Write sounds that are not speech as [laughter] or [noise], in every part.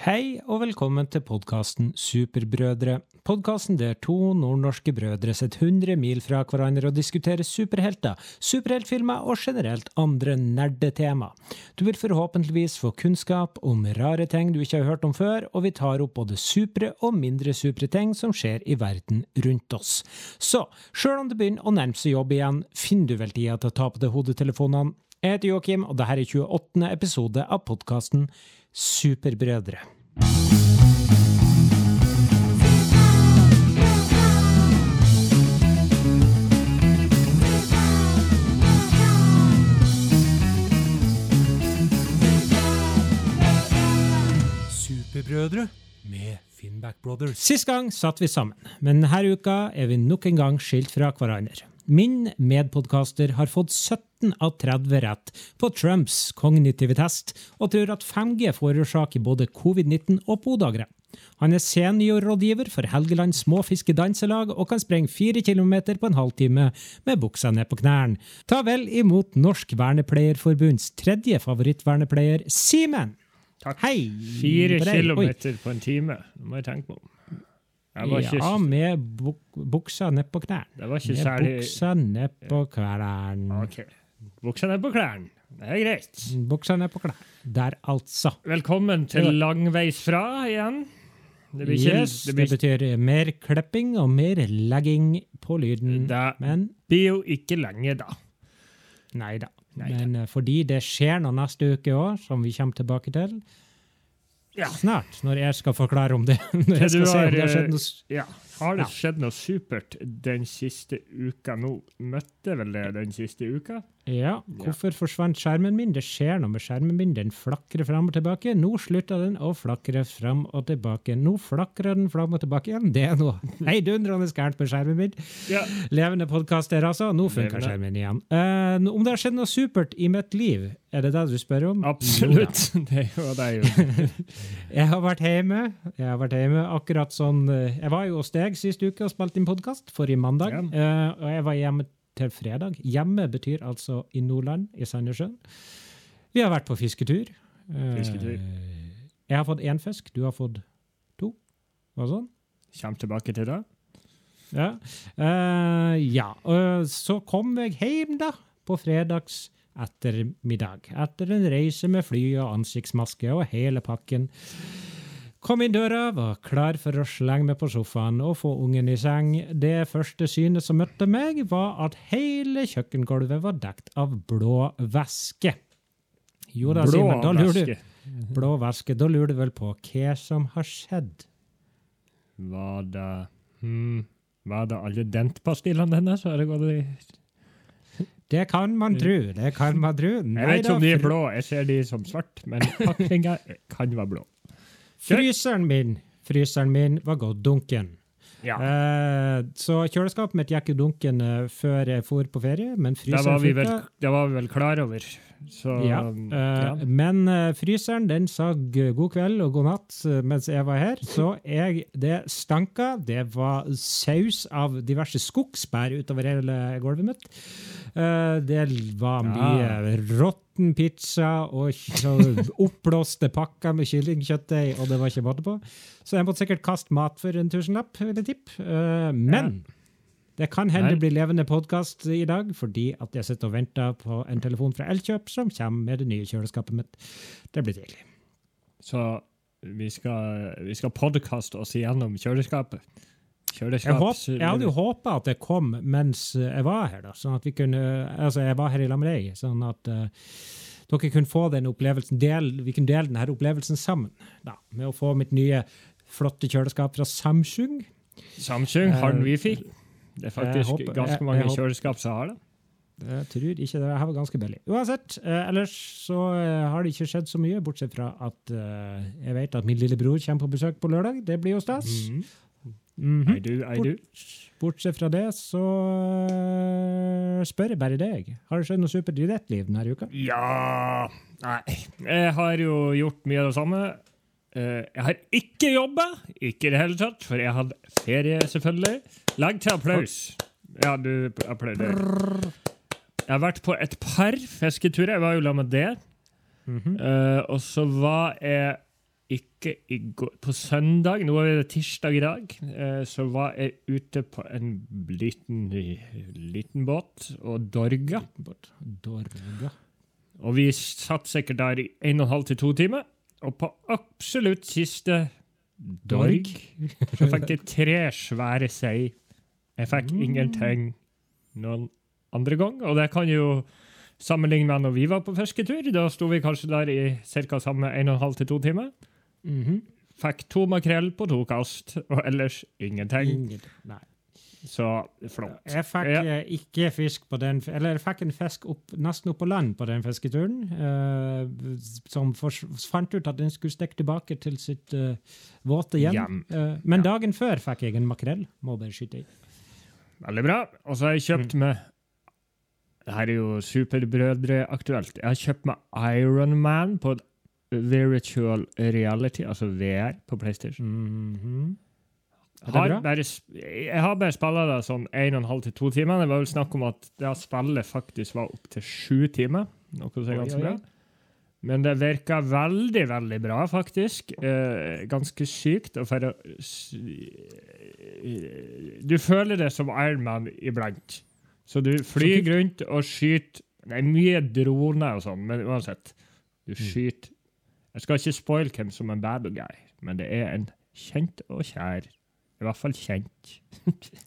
Hei og velkommen til podkasten Superbrødre. Podkasten der to nordnorske brødre sitter 100 mil fra hverandre og diskuterer superhelter, superheltfilmer og generelt andre nerdetema. Du vil forhåpentligvis få kunnskap om rare ting du ikke har hørt om før, og vi tar opp både supre og mindre supre ting som skjer i verden rundt oss. Så sjøl om det begynner å nærme seg jobb igjen, finner du vel tida til å ta på deg hodetelefonene. Jeg heter Joakim, og dette er 28. episode av podkasten Superbrødre. Superbrødre med Finnback Brothers. Sist gang satt vi sammen, men denne uka er vi nok en gang skilt fra hverandre. Min medpodkaster har fått 17 av 30 rett på Trumps kognitive test, og tror at 5G forårsaker både covid-19 og podagre. Han er seniorrådgiver for Helgeland Småfiskedanselag og kan sprenge fire kilometer på en halvtime med buksa ned på knærne. Ta vel imot Norsk Vernepleierforbunds tredje favorittvernepleier, Simen! Takk. Hei! Fire på kilometer på en time. Det må jeg tenke meg om. Jeg var ikke, Ja, med buk buksa ned på knærne. det var ikke Med særlig buksa ned på knærne. OK. Buksa ned på klærne. Det er greit. Buksa ned på knærne. Der, altså. Velkommen til langveisfra igjen. Det yes, det det betyr mer klipping og mer legging på lyden. det Men blir jo ikke lenge, da. nei da. Men eh, fordi det skjer noe neste uke òg, som vi kommer tilbake til Ja. snart, når jeg skal forklare om det. [laughs] Når jeg skal se om det har eh, skjedd noe Ja. Har det skjedd noe supert den siste uka nå? Møtte vel det den siste uka? Ja, hvorfor forsvant skjermen min? Det skjer noe med skjermen min. Den flakrer fram og tilbake. Nå slutta den å flakre fram og tilbake. Nå flakrer den fram og tilbake igjen. Det er noe [laughs] heidundrende gærent med skjermen min. Ja. Levende podkaster, altså. Nå funker skjermen igjen. Uh, om det har skjedd noe supert i mitt liv, er det det du spør om? Absolutt. [laughs] Det var det jo. [laughs] Jeg har vært hjemme. Jeg har vært hjemme akkurat sånn eh, Jeg var jo hos deg sist uke og spilte inn podkast, forrige mandag. Ja. Uh, og jeg var hjemme til fredag. Hjemme betyr altså i Nordland, i Sandnessjøen. Vi har vært på fisketur. fisketur. Uh, Jeg har fått én fisk, du har fått to. Var det sånn? Kjem tilbake til det. Ja. Uh, ja. Så kom jeg hjem, da, på fredags ettermiddag. Etter en reise med fly og ansiktsmaske og hele pakken. Kom inn døra, var klar for å slenge meg på sofaen og få ungen i seng. Det første synet som møtte meg, var at hele kjøkkengulvet var dekt av blå væske. Jo da, Blå Simen, da lurer du. Blå væske. Da lurer du vel på hva som har skjedd? Var det hmm, Var det alle dentpastillene hennes? Har det gått i Det kan man tro. Det kan man tro. Jeg vet ikke om de er blå, jeg ser de som svart, men pakninga kan være blå. Fryseren min, fryseren min var gått dunken. Ja, Eh, så kjøleskapet mitt gikk jo dunken eh, før jeg for på ferie, men det fryseren var, vi vel, det var vi vel klar over. Så Ja, um, eh, ja. Men eh, fryseren den sa god kveld og god natt eh, mens jeg var her, så jeg, det stanka. Det var saus av diverse skogsbær utover hele gulvet mitt. Eh, det var mye råtten pizza og [laughs] oppblåste pakker med kyllingkjøttdeig, og det var ikke måte på. Så jeg måtte sikkert kaste mat for en tusenlapp, vil jeg tippe. Eh, men det kan hende det blir levende podkast i dag, fordi at jeg sitter og venter på en telefon fra Elkjøp som kommer med det nye kjøleskapet mitt. Det blir tidlig. Så vi skal, vi skal podkaste oss igjennom kjøleskapet. Jeg, håp, jeg hadde jo håpa at det kom mens jeg var her, da, sånn at vi kunne Altså, jeg var her i Lamrei. sånn at uh, dere kunne få den opplevelsen del, Vi kunne dele denne opplevelsen sammen, da, med å få mitt nye flotte kjøleskap fra Samsung. Samsung har den Eh, wifi. Det er faktisk håper- ganske mange jeg jeg kjøleskap som har det. Jeg tror ikke det her var ganske billig. Uansett, eh, ellers så eh, har det ikke skjedd så mye, bortsett fra at eh, jeg vet at min lillebror kommer på besøk på lørdag. Det blir jo stas. Mhm. Mhm. Ei du, ei du. Bortsett fra det så eh, spør jeg bare deg. Har det skjedd noe supert i ditt liv denne uka? Ja Nei. Jeg har jo gjort mye av det samme. Eh, Jeg har ikke jobba, ikke i det hele tatt, for jeg hadde ferie, selvfølgelig. Legg til applaus. Ja, du applauderer. Jeg har vært på et par fisketurer. Jeg var jo sammen med det. Mm -hmm. uh, og så var jeg ikke i går På søndag, nå er det tirsdag i dag, eh, så var jeg ute på en liten, liten båt og dorga. Dorga. Og vi satt sikkert der i en og en halv til to timer. Og på absolutt siste dorg så fikk jeg tre svære sei. Jeg fikk Mm. ingenting noen andre gang. Og det kan jo sammenligne med når vi var på fisketur. Da sto vi kanskje der i ca. samme en og en halv til to timer. Mhm. Fikk to makrell på to kast, og ellers ingenting. Ingen- Nei. Så flott. Jeg fikk Ja. eh, ikke fisk på den Eller jeg fikk en fisk opp, nesten opp på land på den fisketuren. Uh, som for, fant ut at den skulle stikke tilbake til sitt uh, våte hjem. Hjem. Eh, men dagen før fikk jeg en makrell. Må bare skyte i. Veldig bra. Og så har jeg kjøpt med Det her er jo superbrødre-aktuelt. Jeg har kjøpt med Ironman på virtual reality, altså VR, på PlayStation. Mm det Har bare, jeg har bare spilla det sånn en og en halv til to timer. Det var vel snakk om at det spillet faktisk var opptil sju timer. Noe som er ganske oi, oi. bra. Men det virka veldig, veldig bra, faktisk. Eh, ganske sykt. Og for å Du føler det som Ironman iblant. Så du flyr rundt og skyter Det er mye droner og sånn, men uansett. Du skyter Jeg skal ikke spoile hvem som er bad guy, men det er en kjent og kjær. I hvert fall kjent. [laughs]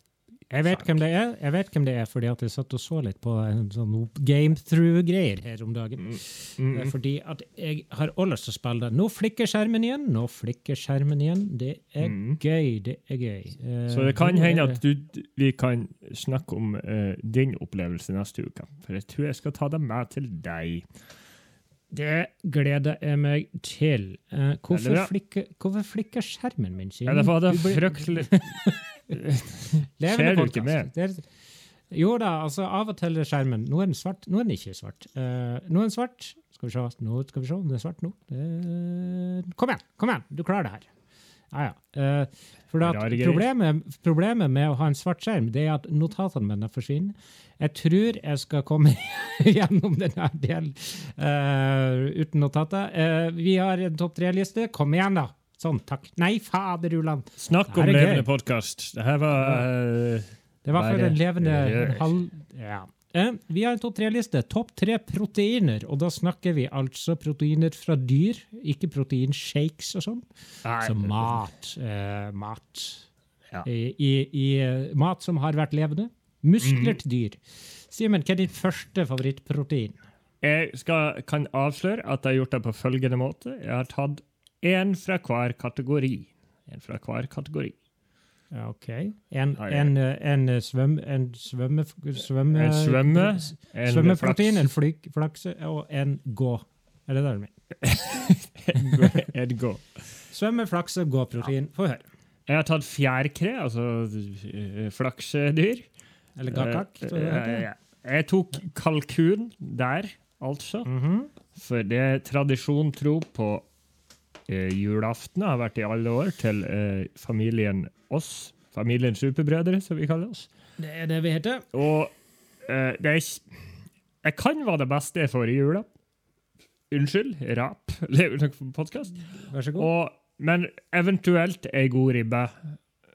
Jeg vet hvem det er, Jeg vet hvem det er fordi at jeg satt og så litt på en sånn game through-greier her om dagen. Mm, Mm. Fordi at jeg har også lyst til å spille det. Nå flikker skjermen igjen, nå flikker skjermen igjen. Det er Mm. gøy, det er gøy. Eh, Så det kan hende at du, vi kan snakke om uh, din opplevelse neste uke. For jeg tror jeg skal ta det med til deg. Det gleder jeg meg til. Uh, hvorfor, flikker, hvorfor flikker skjermen min? Simen? Ja, det var det fryktelig [laughs] Skjer du ikke med? Det er, jo da, altså av og til er skjermen Nå er den svart, nå er den ikke svart. Uh, nå er den svart. Skal vi se, nå skal vi se om den er svart nå. Uh, kom igjen, kom igjen, du klarer det her. Ja, ja. Eh, for problemet, problemet med å ha en svart skjerm, det er at notatene mine forsvinner. Jeg tror jeg skal komme [laughs] gjennom denne delen uh, uten notater. Uh, vi har en topp tre-liste. Kom igjen, da! Sånn, takk. Nei, fader uland! Snakk om levende podkast. Det her var uh, Det var for en levende halv... Ja. Eh, vi har en topp tre-liste. Topp tre proteiner. Og da snakker vi altså proteiner fra dyr, ikke proteinshakes og sånn. Så mat. Eh, mat. Ja. I, i, i eh, mat som har vært levende. Muskler Mhm. til dyr. Simen, hva er ditt første favorittprotein? Jeg skal, kan avsløre at jeg har gjort det på følgende måte. Jeg har tatt én fra hver kategori. En fra hver kategori. Ja, OK. En, en, eh, en eh, svøm... En svømme... svømme En svømme, En Svømmeprotein, en flyk, flakse og en gå. Er det det du mener? en gå-. Svømme, flakse, gå-protein. Få høre. Jeg har tatt fjærkre, altså eh, flaksedyr. Eller gakak. Jeg tok kalkun der, altså. Mhm. For det tradisjon tro på eh, julaften, har vært i alle år, til eh, familien oss. Familien Superbrødre, som vi kaller oss. Det er det vi heter. Og eh, det er Jeg kan være det beste får i jula. Unnskyld, rap. [laughs] podkast. Vær så god. Og, men eventuelt ei god ribbe.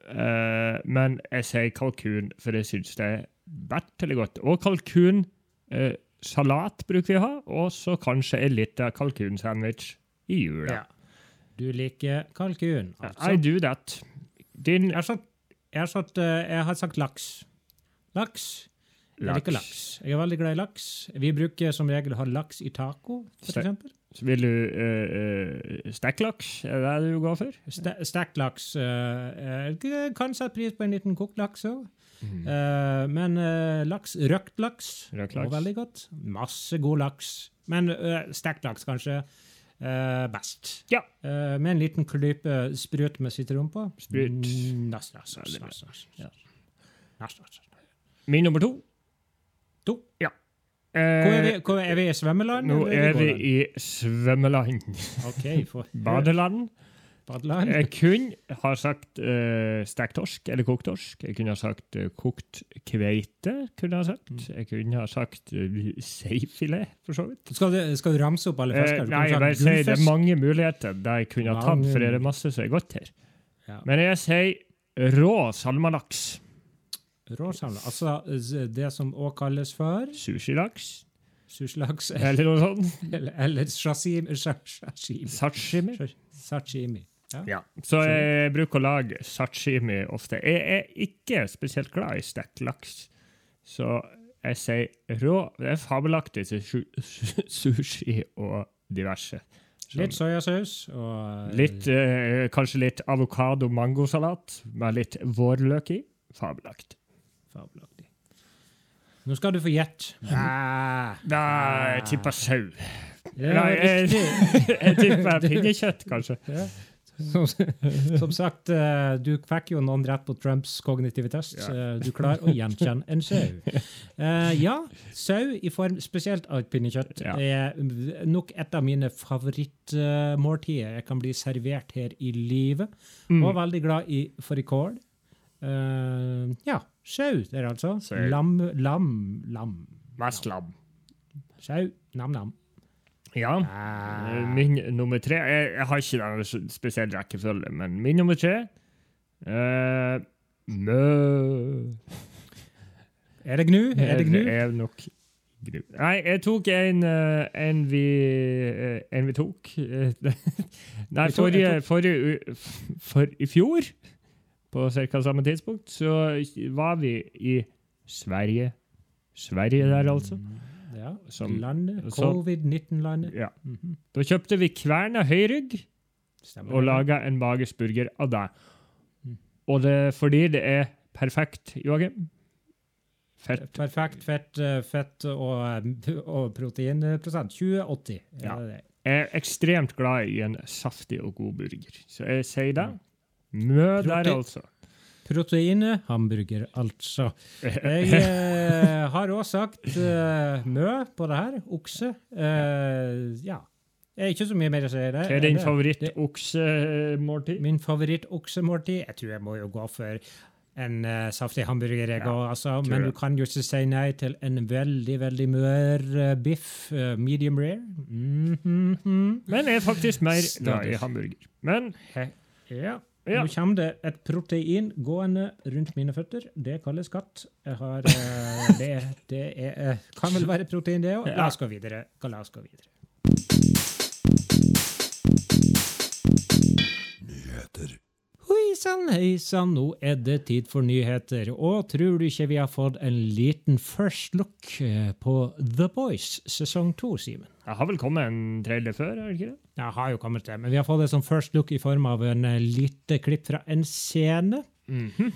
Eh, men jeg sier kalkun, for jeg syns det er veldig godt. Og kalkun eh, salat bruker vi å ha, og så kanskje en liten kalkunsandwich i jula. Ja. Du liker kalkun, altså? I do that. Din Jeg har sagt, jeg har sagt, eh, jeg har sagt laks. Laks. Jeg liker laks. Jeg er veldig glad i laks. Vi bruker som regel å ha laks i taco, for eksempel. Så vil du uh, uh, stekklaks? Er det det du går for? Ste Stekt laks. eh, eh, kan sette pris på en liten kokt laks òg. Mm. men uh, laks, røkt laks, Røkt laks. veldig godt. Masse god laks. Men uh, stekt laks kanskje eh, best. Ja. Eh, med en liten klype sprut med sitron på. Sprut. Mm, nas, nas, nas, nas, nas. Ja. Nas, nas. Min nummer to. To. Ja. Hvor er vi, Eh, hvor er vi i svømmeland? nå er vi i svømmeland. Okay, for [laughs] Badeland. Badeland. Jeg kunne ha sagt uh, stekt torsk eller kokt torsk. Jeg kunne ha sagt uh, kokt kveite. kunne Jeg ha sagt. Jeg kunne ha sagt uh, seifilet, for så vidt. Skal du, skal du ramse opp alle fisker? Du nei, jeg bare sier det er mange muligheter der jeg kunne ha tatt, for det er masse som er godt her. Ja. Men jeg sier rå salmalaks. Råsamla. Altså det som òg kalles for Sushilaks. sushilaks Eller noe sånt. [laughs] eller, eller. Sashimi. Sashimi. Sashimi. Ja. Ja. Så jeg bruker å lage sashimi ofte. Jeg er ikke spesielt glad i stekt laks, så jeg sier rå. Det er fabelaktig til su- su- sushi og diverse. Sånn. Litt soyasaus og Litt, eh, kanskje litt avokado-mangosalat med litt vårløk i. Fabelaktig. Fabelaktig. Nå skal du få gjette. Nei, jeg tipper sau. Ja, Nei, jeg, [laughs] jeg tipper [laughs] pinnekjøtt, kanskje. Ja. Som, [laughs] som sagt, eh, du fikk jo noen rett på Trumps kognitive test. Ja. Eh, Du klarer å gjenkjenne en sau. [laughs] Eh, ja, sau i form spesielt av pinnekjøtt er nok et av mine favorittmåltider. Jeg kan bli servert her i livet. Mm. Og veldig glad i fårikål. Ja, sau der, altså. Lam, lam, lam. Mest lam. Sau, nam-nam. Ja. Eh, Min nummer tre Jeg, jeg har ikke den spesiell rekkefølge, men min nummer tre uh, Mø Er det gnu? Er det gnu? Er nok gnu. Nei, jeg tok en, eh, en vi eh, En vi tok [laughs] Nei, forrige, forrige For i fjor, på ca. samme tidspunkt, så var vi i Sverige. Sverige der, altså. Ja, Som- landet. Covid-19-landet. Ja. Mhm. Da kjøpte vi kverna høyrygg. Stemmer og laga en magesburger av det. Mm. Og det er fordi det er perfekt, Joakim. Fett. Perfekt fett, eh, fett og, eh, og proteinprosent. 20-80. Ja. Det? Jeg er ekstremt glad i en saftig og god burger, så jeg sier det. Mø der, altså. Proteinet hamburger, altså. Jeg [laughs] eh, har òg sagt eh, mø på det her. Okse. Eh, ja. Det er ikke så mye mer å si. Det. Hva er din favorittoksemåltid? Min favoritt-oksemåltid? Jeg tror jeg må jo gå for en uh, saftig hamburger, jeg Ja, òg. altså. Men du kan jo ikke si nei til en veldig, veldig mør uh, biff. Uh, medium rare. Mhm. Men jeg er faktisk mer glad i hamburger. Men Ja. Ja. Nå kommer det et protein gående rundt mine føtter. Det kalles katt. Jeg har, uh, det det er, uh, kan vel være protein, det òg. La oss gå videre. La oss gå videre. Hoi sann, hei sann, nå er det tid for nyheter. Og tror du ikke vi har fått en liten first look eh, på The Boys sesong to, Simen? jeg har vel kommet en trailer før, er det ikke det? Jeg har jo kommet til, men vi har fått det som first look i form av en eh, lite klipp fra en scene. Mhm.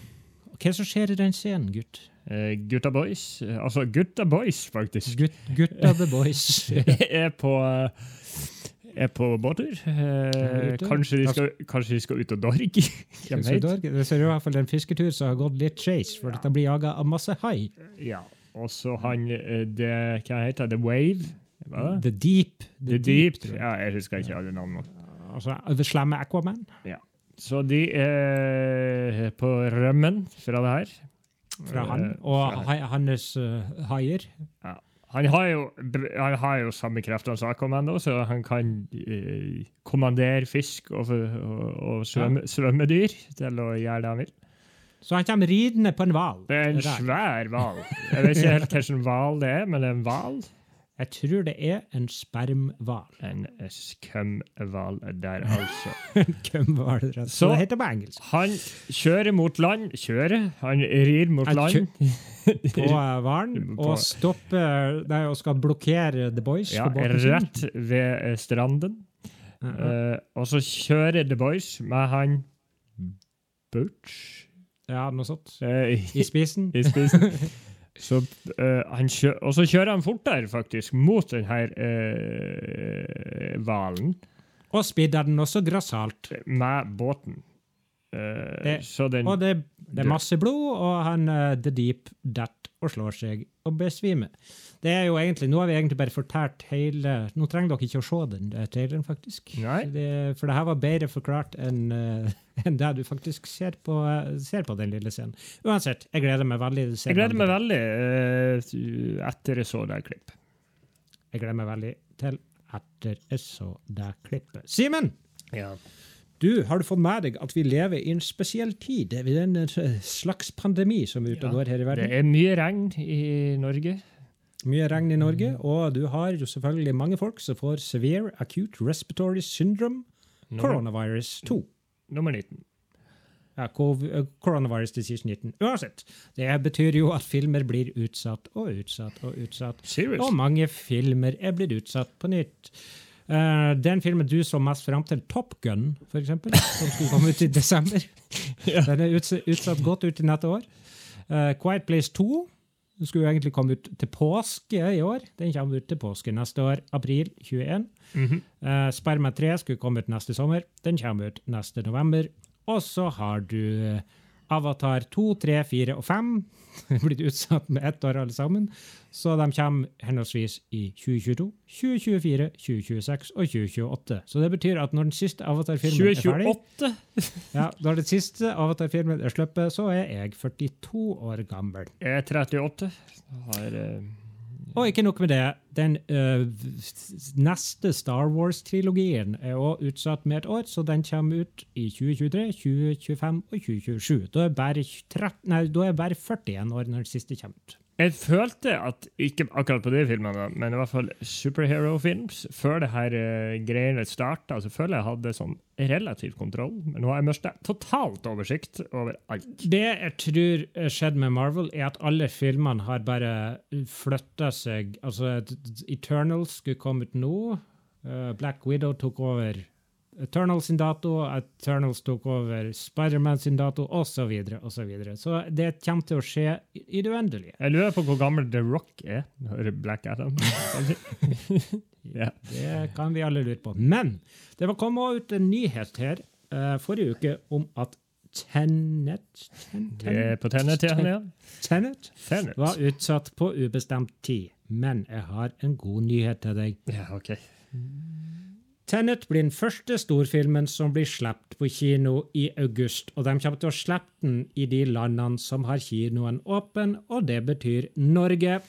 Hva er som skjer i den scenen, gutt? Uh, Gutta Boys, altså Gutta Boys, faktisk. Gutt, gutta the boys. [laughs] er på er på båttur. Eh, kanskje, de skal, [laughs] kanskje de skal ut og dorge? Det ser i hvert fall en fisketur som har gått litt skeis, for dette blir jaga av masse hai. Ja. Og så han eh, det, Hva heter det? The Wave? Hva? The Deep. The Deep. deep. Ja, jeg husker ikke alle navnene. Altså, The Slamme Aquaman. Ja. Så de er på rømmen fra det her. Fra han, Eh, og fra- hans haier. haier. Han har jo, han har jo samme kreftene som Aquaman, så han kan eh, kommandere fisk og, og, og svømme, svømmedyr til å gjøre det han vil. Så han kommer ridende på en hval. Det er en svær hval. Jeg vet ikke helt hvilken hval det er, men det er en hval. Jeg tror det er en spermhval. En skumhval der, [laughs] altså. Kømhval, rett. Så- det heter på engelsk. Han kjører mot land. Kjører? Han rir mot land. [laughs] På hvalen og stopper nei, og skal blokkere The Boys. Ja, på rett ved eh, stranden. Uh -huh. uh, og så kjører The Boys med han Butch Ja, noe sånt. eh, I spisen. [laughs] i spissen. Så, uh, han kjø og så kjører han fortere, faktisk, mot den her Uh, Og spidder den også grassat. med båten. Uh, Det- så den Og det, det er masse blod, og han uh, The Deep detter og slår seg og besvimer. Det er jo egentlig, Nå har vi egentlig bare fortalt hele Nå trenger dere ikke å se den eh, traileren, faktisk. Nei. Det, for det her var bedre forklart enn eh, [laughs] enn det du faktisk ser på, eh, ser på den lille scenen. Uansett, jeg gleder meg veldig. til å se Jeg gleder meg veldig uh, etter jeg så det klippet. Jeg gleder meg veldig til etter jeg så det klippet. Simen! Ja. Du, har du fått med deg at vi lever i en spesiell tid? Det er en slags pandemi som er ute og går her i verden. Det er mye regn i Norge. Mye regn i Norge, og du har jo selvfølgelig mange folk som får severe acute respiratory syndrome, Nummer, coronavirus 2. nummer 19. Ja, eh, coronavirus disease 19. Uansett, det betyr jo at filmer blir utsatt og utsatt og utsatt. Serious? Og mange filmer er blitt utsatt på nytt. Uh, den filmen du så mest fram til, Top Gun, for eksempel, som skulle komme ut i desember, [laughs] Ja. den er utsatt, utsatt godt ut i neste år. Uh, Quiet Place 2 den skulle jo egentlig komme ut til påske i år. Den kommer ut til påske neste år, april 21. Mhm. Uh, Sperma 3 skulle komme ut neste sommer. Den kommer ut neste november. Og så har du eh, Avatar 2, 3, 4 og 5. Blitt utsatt med ett år alle sammen. Så de kommer henholdsvis i 2022, 2024, 2026 og 2028. Så det betyr at når den siste Avatar-filmen er ferdig, ja, når den siste Avatar-filmen er sluppet, så er jeg 42 år gammel. Jeg er 38. Har, eh, Og ikke nok med det, den uh, neste Star Wars-trilogien er også utsatt med et år, så den kommer ut i 2023, 2025 og 2027. Da er bare, 13, nei, da er bare 41 år når den siste kommer ut. Jeg følte at, ikke akkurat på de filmene, men i hvert fall superhero-films, før det her uh, greiene starta, så føler jeg hadde sånn relativ kontroll. Men nå har jeg mista totalt oversikt over alt. Det jeg tror skjedde med Marvel, er at alle filmene har bare flytta seg. Altså, Eternals skulle komme ut nå. Uh, Black Widow tok over Eternals sin dato, Eternals tok over Spiderman sin dato, osv. Så, videre, og så, videre. så det kommer til å skje i det uendelige. Jeg lurer på hvor gammel The Rock er når Black Adam [laughs] ja. Det kan vi alle lure på. Men det var kommet ut en nyhet her uh, forrige uke om at Tenet Ten, er på igjen. Ja. Tenet Tenet. var utsatt på ubestemt tid. Men jeg har en god nyhet til deg. Ja, ok. Tenet blir den første storfilmen som blir sluppet på kino i august. Og de kommer til å slippe den i de landene som har kinoen åpen, og det betyr Norge.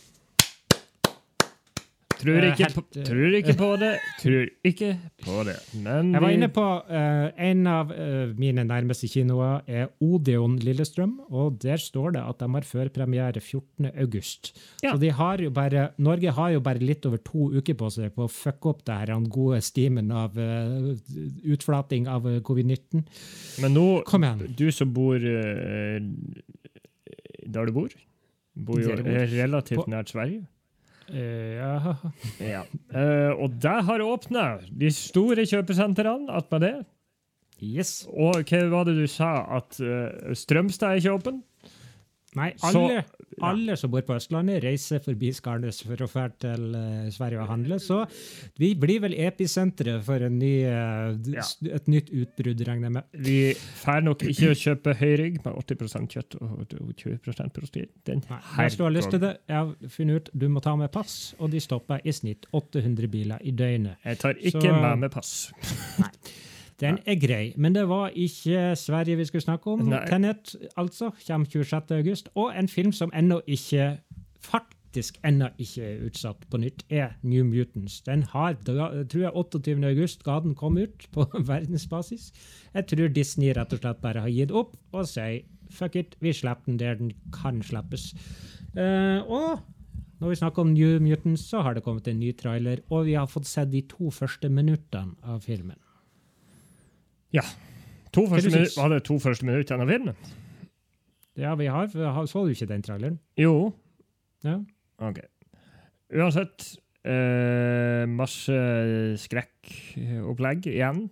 Tror Eh, ikke, helt, på, eh, tror ikke på det. Tror ikke på det. Men Jeg var inne på uh, En av uh, mine nærmeste kinoer er Odeon Lillestrøm, og der står det at de har førpremiere 14. august. Ja. Så de har jo bare, Norge har jo bare litt over to uker på seg på å fucke opp det her den gode stimen av uh, utflating av eh, covid-19. Men nå, Kom igjen. du som bor der du bor, bor jo relativt nært Sverige. Ja. [laughs] Ja. Eh, og der har åpna de store kjøpesentrene attmed det. Yes. Og hva var det du sa? At eh, Strømstad er ikke åpen? Nei, Så- alle, alle som bor på Østlandet, reiser forbi Skarnes for å dra til uh, Sverige og handle. Så vi blir vel episenteret for en ny, uh, Ja. et nytt utbrudd, regner jeg med. Vi får nok ikke å kjøpe høyrygg med 80 kjøtt og og 20 protein. Den Nei, hvis du har lyst til det, jeg har funnet ut du må ta med pass, og de stopper i snitt 800 biler i døgnet. Jeg tar ikke Så- med meg pass. Den er grei, men det var ikke Sverige vi skulle snakke om. Nei. Tenet altså, kommer 26. august, og en film som ennå ikke faktisk ennå ikke er utsatt på nytt, er New Mutants. Den har, tror jeg 28. august skal den komme ut på [laughs] verdensbasis. Jeg tror Disney rett og slett bare har gitt opp og sier fuck it, vi slipper den der den kan slippes. Uh, og når vi snakker om New Mutants, så har det kommet en ny trailer, og vi har fått sett de to første minuttene av filmen. Ja. To første var det to første minuttene av filmen? Ja, vi har, har Så du ikke den traileren? Jo. Ja. OK. Uansett eh, masse skrekkopplegg igjen.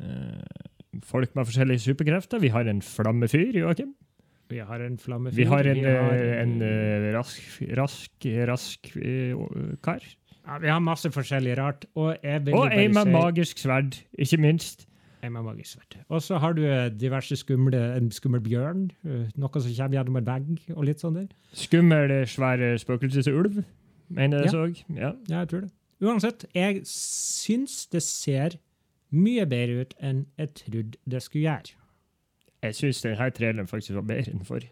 Eh, folk med forskjellige superkrefter. Vi har en flammefyr, Joakim. Vi har en flammefyr. Vi har en, har, en, en eh, rask, rask, rask eh, kar. ja, vi har masse forskjellig rart. Og Og ei med si magisk sverd, ikke minst. En vet du. Og så har du eh, diverse skumle, en skummel bjørn, eh, noe som kommer gjennom en vegg, og litt sånn der. Skummel, svær spøkelsesulv. mener jeg Ja. så. Ja. Ja, jeg tror det. Uansett, jeg syns det ser mye bedre ut enn jeg trodde det skulle gjøre. Jeg syns denne traileren faktisk var bedre enn forrige.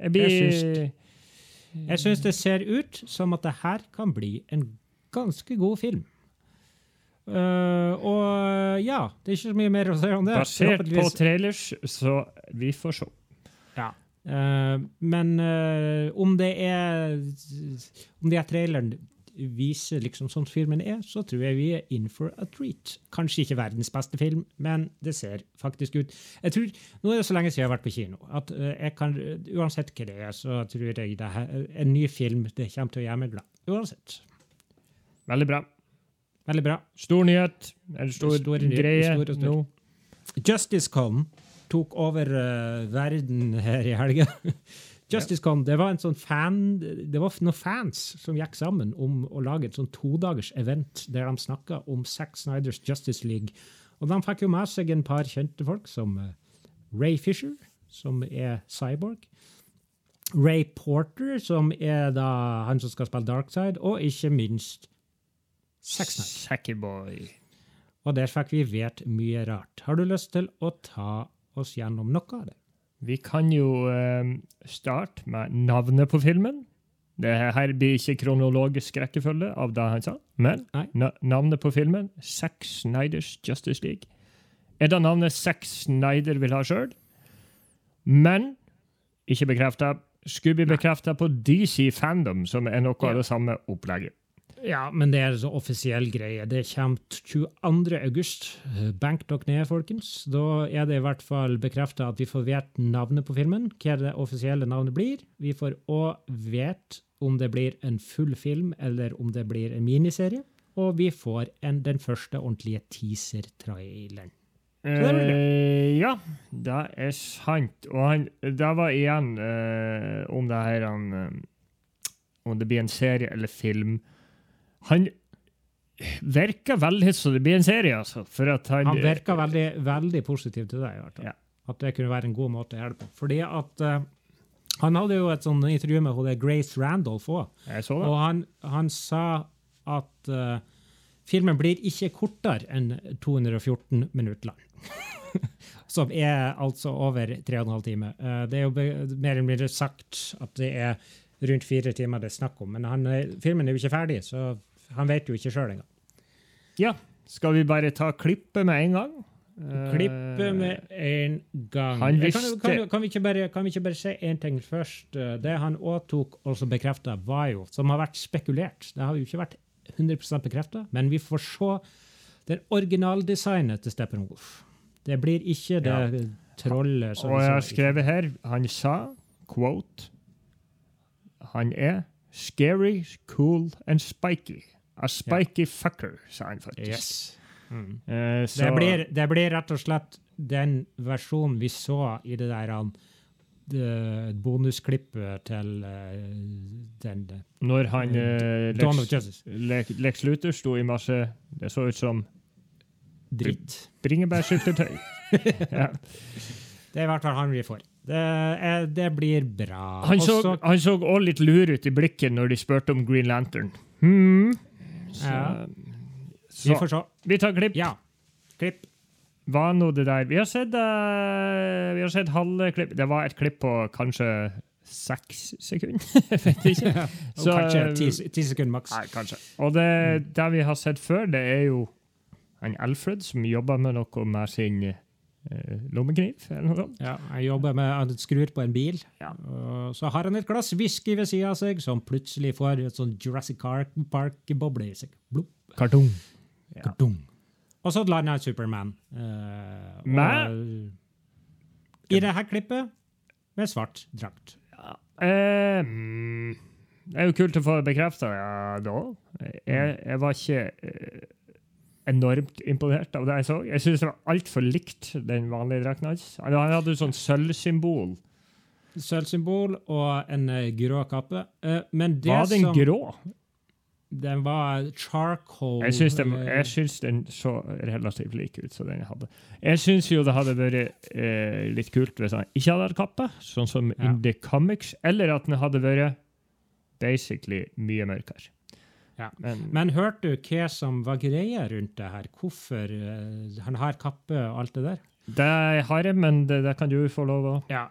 Jeg blir Jeg syns det ser ut som at det her kan bli en ganske god film. Eh, og ja, det er ikke så mye mer å si om det. Basert på trailers, så vi får se. Ja. Uh, men uh, om det er Om det er traileren viser liksom sånn filmen er, så tror jeg vi er in for a treat. Kanskje ikke verdens beste film, men det ser faktisk ut jeg tror, Nå er det så lenge siden jeg har vært på kino at eh, jeg kan, uansett hva det er, så tror jeg det her, en ny film det kommer til å gjøre meg glad. Uansett. Veldig bra. Veldig bra. Stor nyhet. En stor, Stor greie stor stor. nå. Justice Con tok over uh, verden her i helga. [laughs] Justice Con, det var en sånn fan Det var noen fans som gikk sammen om å lage et sånn todagers event der de snakka om Zack Snyders Justice League. Og de fikk jo med seg en par kjente folk, som eh, Ray Fisher, som er cyborg. Ray Porter, som er da han som skal spille Darkside, og ikke minst Sackyboy. Og der fikk vi vet mye rart. Har du lyst til å ta oss gjennom noe av det? Vi kan jo eh, starte med navnet på filmen. Det her blir ikke kronologisk rekkefølge av det han sa, men na navnet på filmen, Zack Snyders Justice League, er det navnet Zack Snyder vil ha sjøl, men ikke bekrefta. Skulle bli bekrefta på DC Fandom, som er noe Ja. av det samme opplegget. Ja, men det er en offisiell greie. Det kommer 22. august. Bank dere ned, folkens. Da er det i hvert fall bekrefta at vi får vite navnet på filmen, hva det offisielle navnet blir. Vi får òg vite om det blir en full film, eller om det blir en miniserie. Og vi får en, den første ordentlige teaser-traileren. Eh, ja, det er sant. Og han, det var igjen eh, om det her han, eh, Om det blir en serie eller film. Han virker veldig som det blir en serie, altså. Han, Han virka veldig, veldig positiv til det. i hvert fall. Ja. At det kunne være en god måte å gjøre det på. Fordi at uh, Han hadde jo et sånt intervju med hun Grace Randolph òg. Så. Og han, han sa at uh, filmen blir ikke kortere enn 214 minutter lang. [laughs] Som er altså over 3,5 timer. Uh, det er jo mer eller mindre sagt at det er rundt fire timer det er snakk om. Men han, er- filmen er jo ikke ferdig, så han vet jo ikke sjøl engang. Ja. Skal vi bare ta klippet med en gang? Klippe med en gang. Eh, kan, kan, kan, vi ikke bare, kan si én ting først? Eh, Det han òg tok og som bekrefta, var jo, som har vært spekulert Det har jo ikke vært 100% bekrefta, men vi får se det originaldesignet til Steppenwolf. Det blir ikke det trollet som Og jeg har skrevet her Han sa, quote Han er scary, cool and spiky. A spiky fucker, sa han faktisk. Yes. Mm. Uh, Det, blir, det blir rett og slett den versjonen vi så i det der han, det bonusklippet til eh, den Når han eh, Lex, Justice. Lex, Lex Luthor sto i masse Det så ut som Dritt. bringebærsyltetøy. [laughs] ja. Det er i hvert fall han vi får. Det, er, det blir bra. Han så Også- han så også litt lur ut i blikket når de spurte om Green Lantern. Hmm. Så, Ja. så vi får se. vi tar klipp. Ja. Klipp. Hva nå det der? Vi har sett, uh, vi har sett halve klipp. Det var et klipp på kanskje seks sekunder. [laughs] Vet ikke. Så- kanskje ti, ti sekunder maks. Nei, kanskje. Og det, det vi har sett før, det er jo en Alfred som jobber med noe med sin eh, lommekniv, eller noe sånt. Ja, jeg jobber med Han skrur på en bil, Ja. og så har han et glass whisky ved sida av seg, som plutselig får et sånn Jurassic Park-boble i seg. Blup. Kartong. Dung. Og så lander Superman. eh, og-? I det her klippet med svart drakt. Ja. Um, det er jo kult å få bekrefta, ja, da. Jeg, jeg var ikke eh, enormt imponert av det jeg så. Jeg syns det var altfor likt den vanlige drakten hans. Han hadde jo sånn sølvsymbol. Sølvsymbol og en eh, grå kappe. Eh, men det Var den som grå? Den var charcoal Jeg syns den, eh, den så relativt lik ut som den jeg hadde. Jeg syns jo det hadde vært eh, litt kult hvis han ikke hadde hatt kappe, sånn som Ja. in the comics, eller at den hadde vært basically mye mørkere. Ja. Men, Men hørte du hva som var greia rundt det her? Hvorfor uh, han har kappe og alt det der? det har jeg, men det, det kan du få lov å Ja.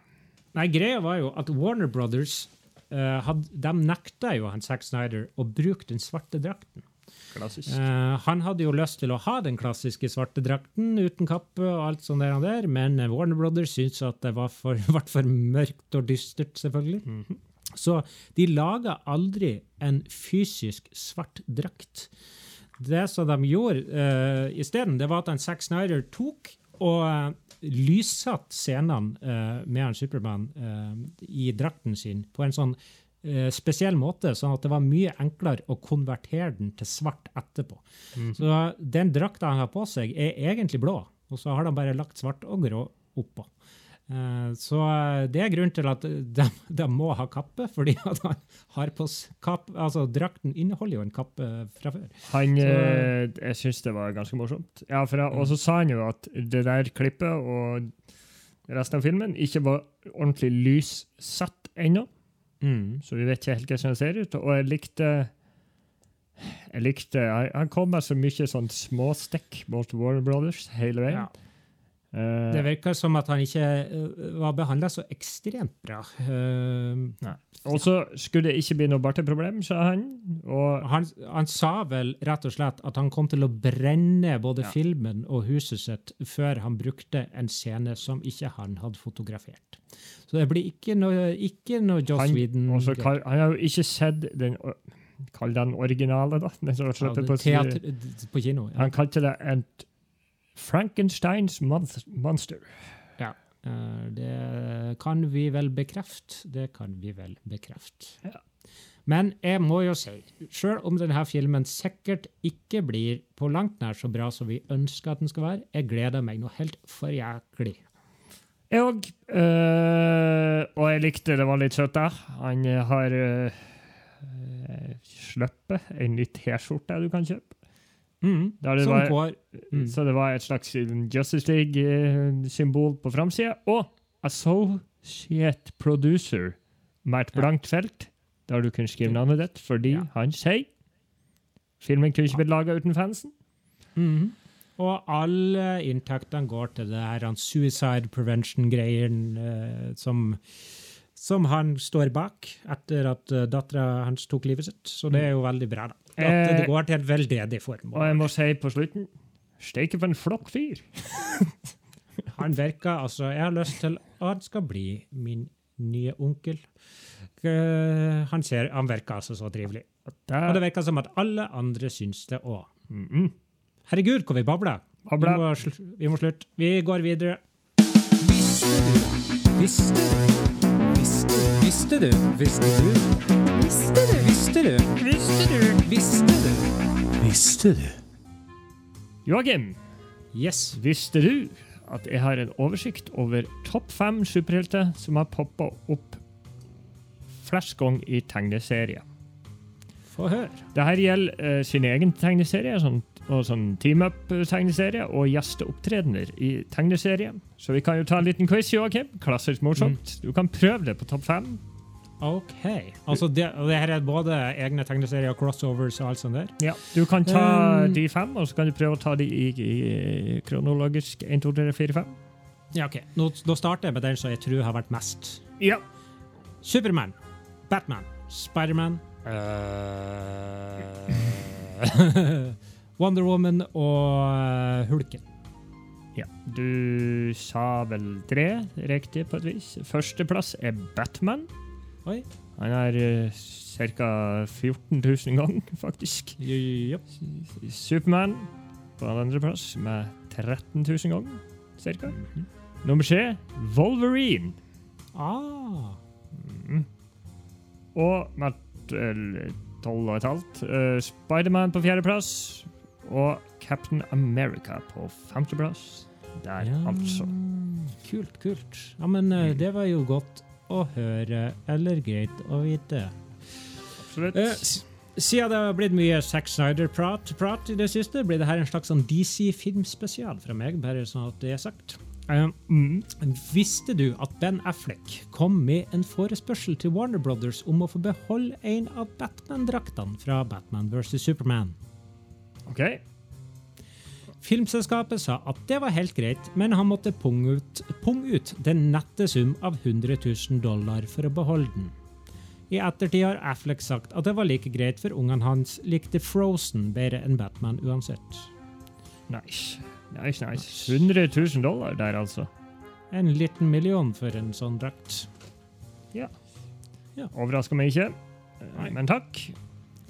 Nei, greia var jo at Warner Brothers uh, had, de nekta jo han Zack Snyder å bruke den svarte drakten. Klassisk. Eh, han hadde jo lyst til å ha den klassiske svarte drakten uten kappe og alt sånt der, men Warner Brothers syntes at det var for, [laughs] ble for mørkt og dystert, selvfølgelig. Mhm. Så de laga aldri en fysisk svart drakt. Det som de gjorde uh, isteden, det var at han Zack Snyder tok og uh, lyssatte scenene uh, med han Supermann uh, i drakten sin på en sånn eh, spesiell måte, sånn at det var mye enklere å konvertere den til svart etterpå. Mhm. Så den drakta han har på seg, er egentlig blå, og så har de bare lagt svart og grå oppå. Eh, Så eh, det er grunnen til at de, [laughs] de må ha kappe, fordi han har på kapp, altså Drakten inneholder jo en kappe fra før. Han, Så- eh, jeg syns det var ganske morsomt. Ja, for, Og så sa han jo at det der klippet og resten av filmen ikke var ordentlig lyssatt ennå, så vi vet ikke helt hvordan det ser ut. Og jeg likte jeg likte, Han han kom med så mye sånn småstikk mot Warner Brothers hele veien. Ja. Eh, Det virker som at han ikke eh, var behandla så ekstremt bra. Uh, og så skulle det ikke bli noe barteproblem, sa han. Han, han sa vel rett og slett at han kom til å brenne både Ja. filmen og huset sitt før han brukte en scene som ikke han hadde fotografert. Så det blir ikke noe, ikke noe Joss han, Whedon. Også, han har jo ikke sett den Kall den originale, da. Den Ja, det på, teater, på kino. Ja. Han kalte det et Frankensteins monster. Ja. Eh, Det kan vi vel bekrefte. Det kan vi vel bekrefte. Ja. Men jeg må jo si, sjøl om denne filmen sikkert ikke blir på langt nær så bra som vi ønsker at den skal være, jeg gleder meg noe helt for jæklig. Jeg òg. og jeg likte det var litt søtt, da. Han eh, har uh, sluppet en ny T-skjorte du kan kjøpe. Mm. Det Som var, går mm. Så det var et slags Justice League-symbol på framsida. Og Associate Producer med et blankt felt, der du kunne skrive navnet ditt, fordi Ja. han sier Filmen kunne ikke blitt laga uten fansen. Mm. Og alle inntektene går til det her han suicide prevention-greien eh, som, som han står bak etter at dattera hans tok livet sitt. Så det er jo veldig bra, da. At Eh, det går til et veldedig formål. Og jeg må si på slutten Steike for en flott fyr. [laughs] Han virker altså Jeg har lyst til at han skal bli min nye onkel. Eh, Han, ser, han virker altså så trivelig. Og det virker som at alle andre syns det òg. mm -mm. Herregud, hvor vi babler! Vi må, sl vi må slutte. Vi går videre. Visste du? Visste du? Visste du? Visste du? Visste du? Visste du? Visste du? Visste du? Visste du? Joakim, Yes. visste du at jeg har en oversikt over topp fem superhelter som har poppa opp flest ganger i tegneserier? Få høre. Dette gjelder eh, sin egen tegneserie sånn, og sånn team-up-tegneserie og gjesteopptredener i tegneserie. Så vi kan jo ta en liten quiz, Joakim. Klassisk morsomt. Du kan prøve det på topp fem. OK. Altså, det, det her er både egne tegneserier, crossovers og alt sånt der? Ja, Du kan ta Um, de fem, og så kan du prøve å ta de i, i kronologisk 1, 2, 3, 4, 5. Ja, OK. Nå, da starter jeg med den som jeg tror har vært mest. Ja. Supermann. Batman. Spiderman. Uh, [laughs] Wonder Woman og eh, Hulken. ja. Du sa vel tre riktig på et vis. Førsteplass er Batman. Oi. Han er uh, ca. 14 000 ganger, faktisk. Yep. Supermann på andreplass med 13 000 ganger, cirka. Nummer tre, Wolverine. Ah. Mm. Og med tolv 12 og et halvt, uh, Spiderman på fjerdeplass. Og Captain America på femteplass. Der, Ja, altså. Kult, kult. Ja, men uh, Mm. det var jo godt å høre, eller greit å vite. Absolutt. Eh, siden det har blitt mye Zack Snyder-prat prat i det siste, blir det her en slags sånn DC-filmspesial fra meg, bare sånn at det er sagt. Mm. Visste du at Ben Affleck kom med en forespørsel til Warner Brothers om å få beholde en av Batman-draktene fra Batman vs. Superman? OK. Filmselskapet sa at det var helt greit, men han måtte punge ut, punge ut den nette sum av 100 000 dollar for å beholde den. I ettertid har Affleck sagt at det var like greit, for ungene hans likte Frozen bedre enn Batman uansett. Nice. Nice, nice. 100 000 dollar der, altså. En liten million for en sånn drakt. Ja, Overrasker meg ikke, Nei. men takk.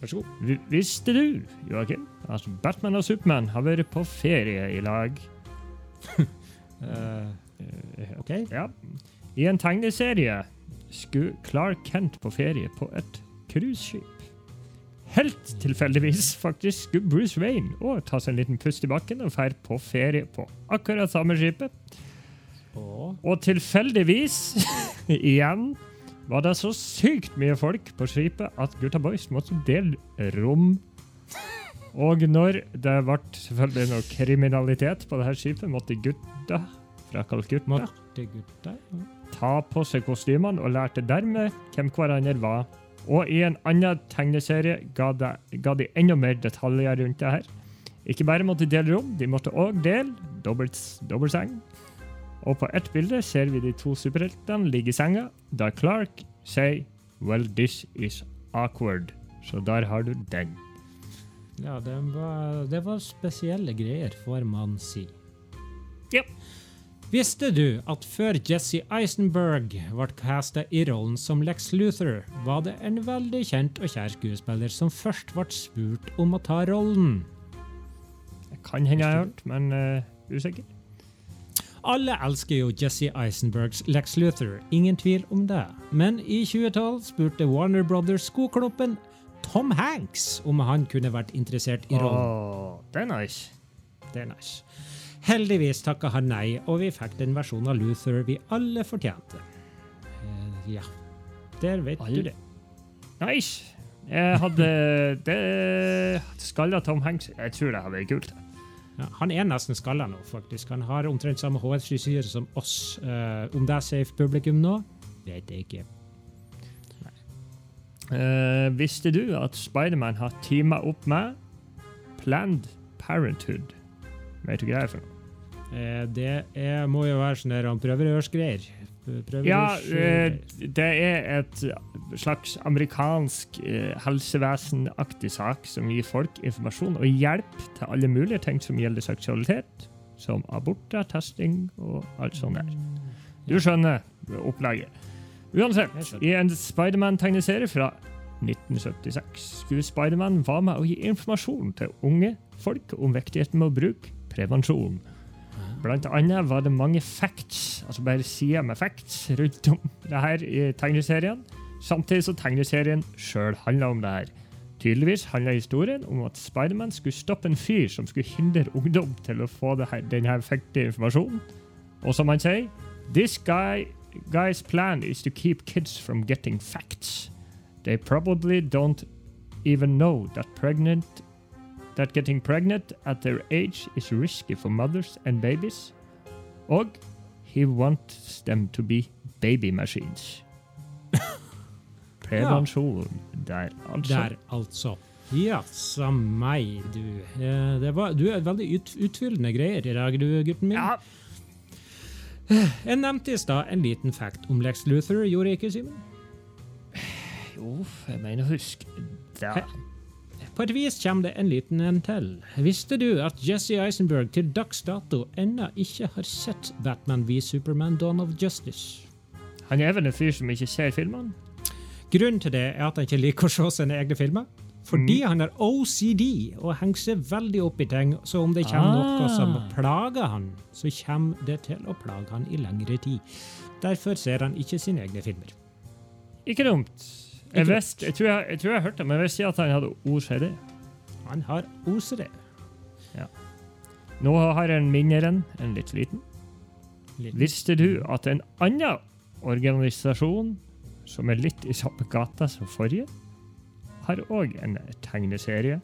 Vær så god. Visste du, Joakim, at Batman og Supermann har vært på ferie i lag? [laughs] Eh, OK. Ja. I en tegneserie skulle Clark Kent på ferie på et cruiseskip. Helt tilfeldigvis faktisk skulle Bruce Wayne òg ta seg en liten pust i bakken og dra på ferie på akkurat samme skipet. Og tilfeldigvis, [laughs] igjen, var det så sykt mye folk på skipet at gutta boys måtte dele rom. Og når det ble selvfølgelig noe kriminalitet på dette skipet, måtte gutta fra Kalkutta måtte gutta ta på seg kostymene og lærte dermed hvem hverandre var. Og i en annen tegneserie ga, det, ga de enda mer detaljer rundt det her. Ikke bare måtte de dele rom, de måtte òg dele dobbelt, dobbeltseng. Og på ett bilde ser vi de to superheltene ligge i senga, da Clark sier 'Well, this is awkward'. Så der har du den. Ja, det var, det var spesielle greier, får man si. Ja. Visste du at før Jesse Eisenberg ble casta i rollen som Lex Luthor, var det en veldig kjent og kjær skuespiller som først ble spurt om å ta rollen? Det kan hende jeg har hørt, men uh, usikker. Alle elsker jo Jesse Eisenbergs Lex Luthor, ingen tvil om det. Men i 2012 spurte Warner Brothers skokloppen Tom Hanks om han kunne vært interessert i rollen. Åh, det er nice. Det er nice. Heldigvis takka han nei, og vi fikk den versjonen av Luther vi alle fortjente. Eh, ja, der vet Alle. du det. Nice. Jeg hadde det Skalla Tom Hanks Jeg tror det hadde vært kult. Ja, han er nesten skalla nå, faktisk. Han har omtrent samme hårfrisyre som oss. Uh, om det er safe publikum nå, vet jeg ikke. Uh, visste du at Spiderman har teama opp med Planned Parenthood? Vet du hva det er for noe? Eh, det er, må jo være sånn der han prøverørsgreier. Prøverørs- Ja, eh, det er et slags amerikansk eh, helsevesenaktig sak som gir folk informasjon og hjelp til alle mulige ting som gjelder seksualitet, som aborter, testing og alt sånt der. Du skjønner opplegget. Uansett, i en Spiderman-tegneserie fra 1976 skulle Spiderman være med å gi informasjon til unge folk om viktigheten med å bruke prevensjon. Blant annet var det mange facts, altså bare sider med facts, rundt om det her i tegneserien. Samtidig som tegneserien sjøl handla om det her. Tydeligvis handla historien om at Spiderman skulle stoppe en fyr som skulle hindre ungdom til å få denne viktige informasjonen. Og som han sier, this guy, guy's plan is to keep kids from getting facts. They probably don't even know that pregnant that getting pregnant at their age is risky for mothers and babies. Og he wants them to be baby machines. Prevensjon der, altså. Der, altså. Jaså meg, du. Eh, det var, du er veldig ut, utfyllende greier i dag, du, gutten min. Ja, Jeg nevnte i stad en liten fact om Lex Luthor, gjorde jeg ikke, Simen? jo, jeg mener husk det. På et vis kommer det en liten en til. Visste du at Jesse Eisenberg til dags dato ennå ikke har sett Batman v Superman Dawn of Justice? Han er vel en fyr som ikke ser filmene? Grunnen til det er at han ikke liker å se sine egne filmer. Fordi han har OCD og henger seg veldig opp i ting, så om det kommer noe som Ah. plager han, så kommer det til å plage han i lengre tid. Derfor ser han ikke sine egne filmer. Ikke dumt. Jeg, visste, jeg, tror jeg, jeg tror jeg hørte det, men jeg visste ikke at han hadde OCD. Han har OCD. Nå har jeg en mindre en, en litt liten. Liten. Visste du at en annen organisasjon som er litt i samme gata som forrige, har òg en tegneserie?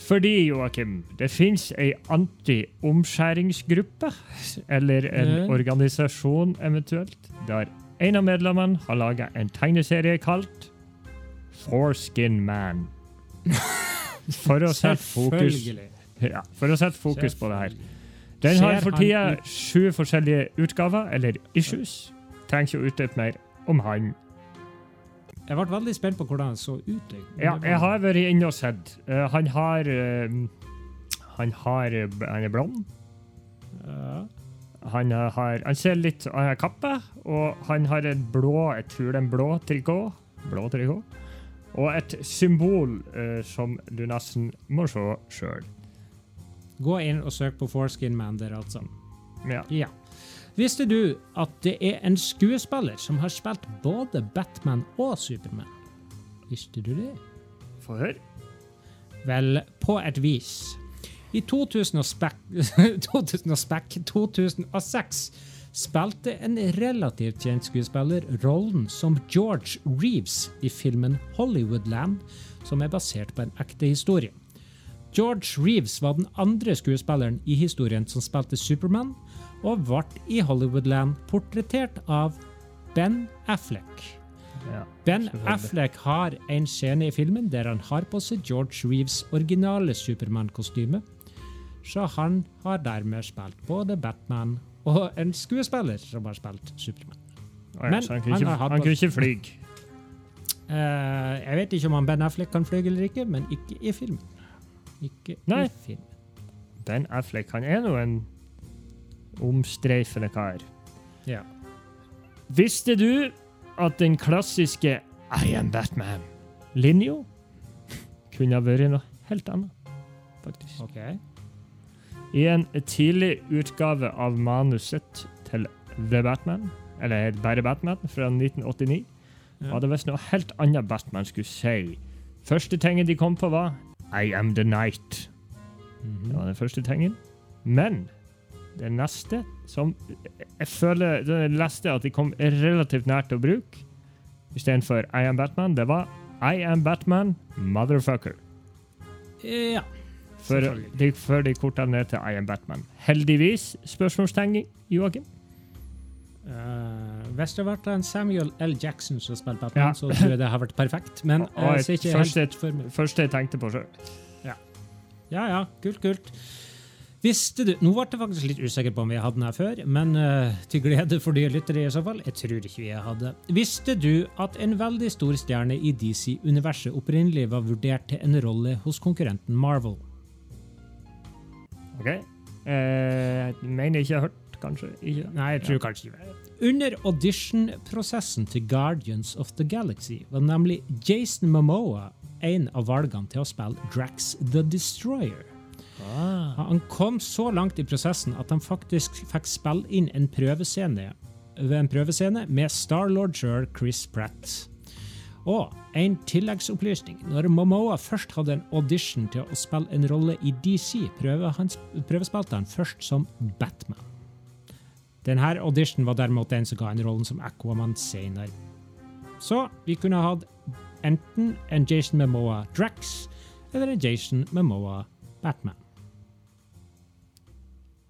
Fordi, Joakim, det fins ei anti-omskjæringsgruppe, eller en Ja. organisasjon eventuelt, der en av medlemmene har laga en tegneserie kalt Foreskin Man. [laughs] For å sette fokus, ja, for å sette fokus på det her. Den har for tida sju forskjellige utgaver, eller issues. Trenger ikke å utdype mer om han. Jeg ble veldig spent på hvordan han så ut. Ja, jeg har vært inne og sett. Eh, han har eh, Han har eh, Han er blond. Ja. Han, har, han ser litt Han har kappe, og han har en blå Jeg tror det er en blå trikot. Blå trikot. Og et symbol uh, som du nesten må se sjøl. Gå inn og søk på Foreskin Man der, altså. Ja. Ja. Visste du at det er en skuespiller som har spilt både Batman og Superman? Visste du det? Få høre. Vel, på et vis. I 2006, 2006 [laughs] spilte en relativt kjent skuespiller rollen som George Reeves i filmen Hollywoodland, som er basert på en ekte historie. George Reeves var den andre skuespilleren i historien som spilte Superman, og ble i Hollywoodland portrettert av Ben Affleck. Ja. Ben Affleck har en scene i filmen der han har på seg George Reeves' originale Supermann-kostyme. Så han har dermed spilt både Batman og en skuespiller som har spilt Superman. Å ja, Men han han ikke, har han kunne ikke fly. Uh, [laughs] jeg vet ikke om han Ben Affleck kan fly eller ikke, men ikke i filmen. Ikke Nei. i filmen. Ben Affleck han er nå en omstreifende kar. Ja. Visste du at den klassiske I am Batman-linja [laughs] kunne ha vært noe helt annet, faktisk? OK. I en tidlig utgave av manuset til The Batman, eller bare Batman, fra 1989, Ja. var det visst noe helt annet Batman skulle si. Første tingen de kom på, var I am the night. Mhm. Det var den første tingen. Men det neste som jeg føler det leste at de kom relativt nært å bruke, istedenfor I am Batman, det var I am Batman, motherfucker. Ja. Før de, før de korta ned til I am Batman. Heldigvis, spørsmålstegn, Joakim. Uh, hvis det hadde vært en Samuel L. Jackson som spilte Batman, Ja. så tror jeg det har vært perfekt. Men [laughs] uh, jeg ser ikke første- helt for meg. Første jeg tenkte på sjøl. Ja, ja. Kult, kult. Visste du Nå ble jeg faktisk litt usikker på om vi hadde den her før, men uh, til glede for de lyttere i så fall. Jeg tror ikke vi hadde. Visste du at en veldig stor stjerne i DC-universet opprinnelig var vurdert til en rolle hos konkurrenten Marvel? OK? Eh, mener ikke har hørt, kanskje. Ikke. Nei, jeg tror kanskje ikke. Under auditionprosessen til Guardians of the Galaxy var nemlig Jason Momoa en av valgene til å spille Drax the Destroyer. Ah. Han kom så langt i prosessen at han faktisk fikk spille inn en prøvescene, en prøvescene med Starlord Sir Chris Pratt. Og en tilleggsopplysning. Når Momoa først hadde en audition til å spille en rolle i DC, prøvespilte han først som Batman. Denne auditionen var derimot den som ga en rollen som Aquaman senere. Så vi kunne hatt enten en Jason Momoa Drax eller en Jason Momoa Batman.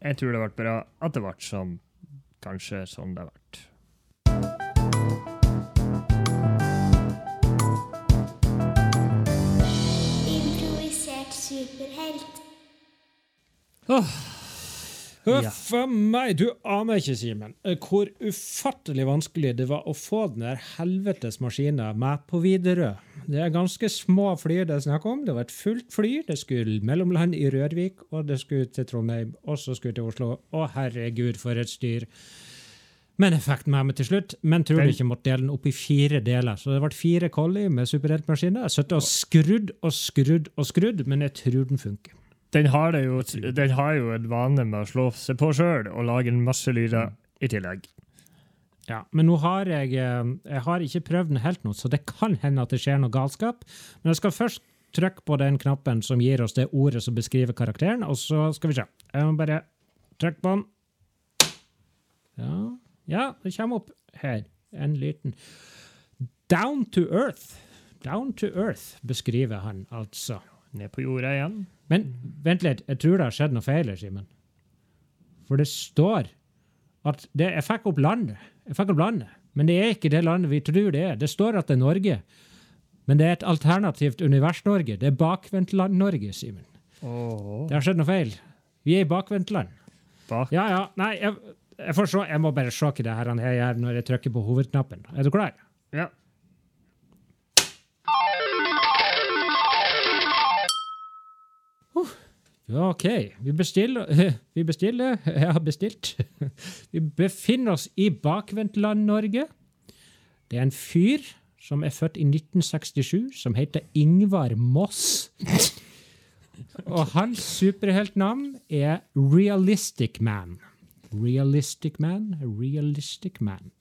Jeg tror det ble bra at det ble sånn. Kanskje sånn det ble. Superhelt. Huff a meg, du aner ikke, Simen, eh, hvor ufattelig vanskelig det var å få den der helvetes maskina med på Widerøe. Det er ganske små fly det er snakk om. Det var et fullt fly. Det skulle mellomland i Rørvik, og det skulle til Trondheim, og så skulle til Oslo. Å, herregud, for et styr. Men jeg fikk den med meg til slutt. Men tror du ikke måtte dele den opp i fire deler? Så det ble fire Collie med superheltmaskiner. Jeg satt og skrudd og skrudd og skrudd, men jeg tror den funker. Den har, det jo, den har jo en vane med å slå seg på sjøl og lage en masse lyder i tillegg. Ja, men nå har jeg, eh, jeg har ikke prøvd den helt nå, så det kan hende at det skjer noe galskap. Men jeg skal først trykke på den knappen som gir oss det ordet som beskriver karakteren, og så skal vi se. Jeg må bare trykke på den. Ja, ja det kommer opp her. En liten Down to earth. Down to earth beskriver han altså. Ned på jorda igjen. Men vent litt, jeg tror det har skjedd noe feil her, Simen. For det står at det, Jeg fikk opp landet, jeg fikk opp landet, men det er ikke det landet vi tror det er. Det står at det er Norge, men det er et alternativt univers-Norge. Det er bakvendtland-Norge, Simen. Oh. Det har skjedd noe feil. Vi er i bakvendtland. bak. Ja, ja. Nei, jeg, jeg, får se. jeg må bare se hva det her han gjør når jeg trykker på hovedknappen. Er du klar? Ja. Ja, OK. Vi bestiller [laughs] Vi bestiller Jeg har bestilt. [laughs] Vi befinner oss i bakvendtland-Norge. Det er en fyr som er født i 1967, som heter Ingvar Moss. Og hans superheltnavn er Realistic Man. Realistic Man, Realistic Man.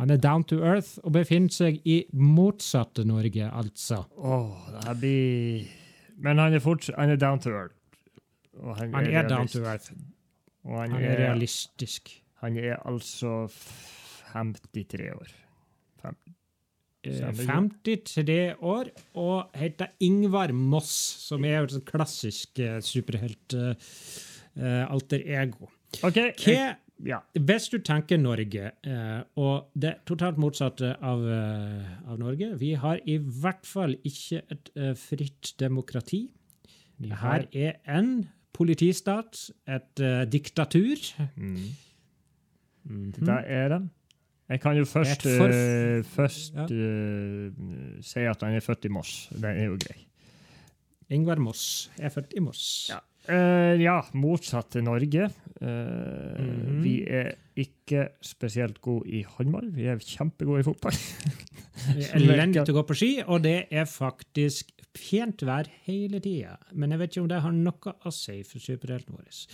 Han er down to earth og befinner seg i motsatte Norge, altså. Åh, det blir Men han er fortsatt Han er down to earth. Og Han er down to earth. Og han, Han er realistisk. Han er altså 53 år. Fem. Eh, Stemmer 53 år og heter Ingvar Moss, som er et klassisk eh, superhelt eh, eh, alter ego. OK. Hva, jeg- Ja. hvis du tenker Norge, eh, og det totalt motsatte av, eh, av Norge Vi har i hvert fall ikke et eh, fritt demokrati. Her er en politistat, et diktatur. mm. Mm -hmm. Der er den. Jeg kan jo først, uh, først Ja. uh, si at han er født i Moss. Den er jo grei. Ingvar Moss er født i Moss. Ja. Eh, ja, motsatt til Norge. Uh, mm -hmm. Vi er ikke spesielt gode i håndball. Vi er kjempegode i fotball. [laughs] Vi er Elendig til å gå på ski, og det er faktisk pent vær hele tida. Men jeg vet ikke om det har noe å si for superhelten vår.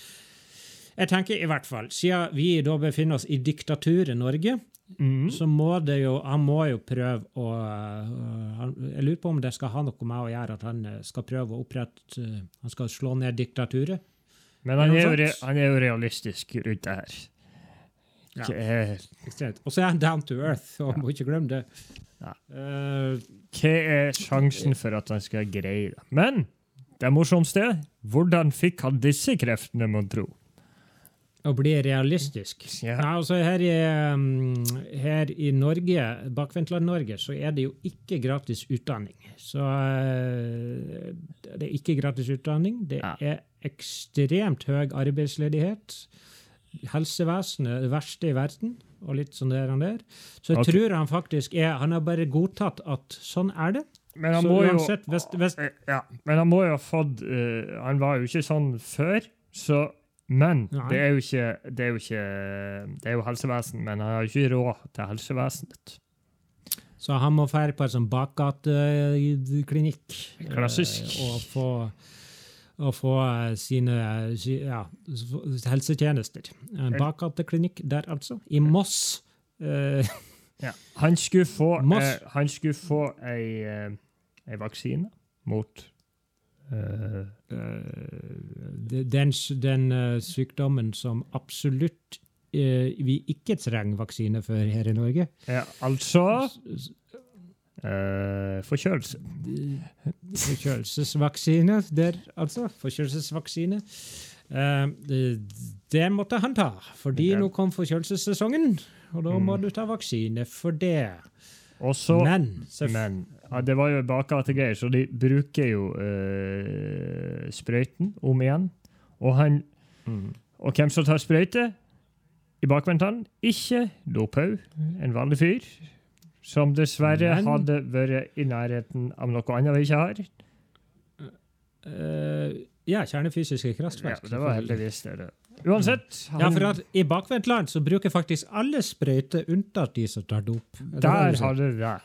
Jeg tenker i hvert fall, Siden vi da befinner oss i diktaturet Norge, Mhm. så må det jo Han må jo prøve å uh, Jeg lurer på om det skal ha noe med å gjøre at han øh, skal prøve å opprette uh, Han skal slå ned diktaturet. Men han Er jo, han er jo realistisk rundt det her. Ja. Eh, Ekstremt. Og så er han down to earth, og må ikke glemme det. Ja. Uh, hva er sjansen for at han skal greie det? Men det morsomste er hvordan fikk han disse kreftene, mon tro? Å bli realistisk. Yeah. Nei, altså her, i, um, her i Norge, Bakvendtland-Norge, så er det jo ikke gratis utdanning. Så eh, det er ikke gratis utdanning. Det er ekstremt høy arbeidsledighet. Helsevesenet er det verste i verden, og litt sånn der og der. Så jeg okay. tror han faktisk er Han har bare godtatt at sånn er det. Men han Så må jo uansett, hvis, hvis Eh, Ja, men han må jo ha fått uh, Han var jo ikke sånn før, så Men det er ikke Det er jo ikke Det er jo helsevesen, men han har jo ikke råd til helsevesenet. Så han må dra på en sånn bakgateklinikk. Klassisk. eh, Og få, og få eh, sine ja, helsetjenester. En bakgateklinikk der, altså. I Moss. Eh, [laughs] Ja. Han skulle få Moss. Han skulle få ei, ei vaksine mot den den eh, sykdommen som absolutt eh, vi ikke trenger vaksine for her i Norge. Ja, altså eh, Forkjølelse. Forkjølelsesvaksine der, altså. Forkjølelsesvaksine. Uh, det- det måtte han ta, fordi Ja. nå kom forkjølelsessesongen, og da må Mm. du ta vaksine for det. Og så Men, Men ja, det var jo bakgategreier, så de bruker jo uh, sprøyten om igjen. Og han Mm. Og hvem som tar sprøyte i bakvendtene? Ikke Lophaug, en vanlig fyr. Som dessverre Men- hadde vært i nærheten av noe annet vi ikke har. Uh, ja, kjernefysiske Ja, det var heldigvis det. det. Uansett, Ja, for I bakvendtland så bruker faktisk alle sprøyter unntatt de som tar dop. Er der har du det.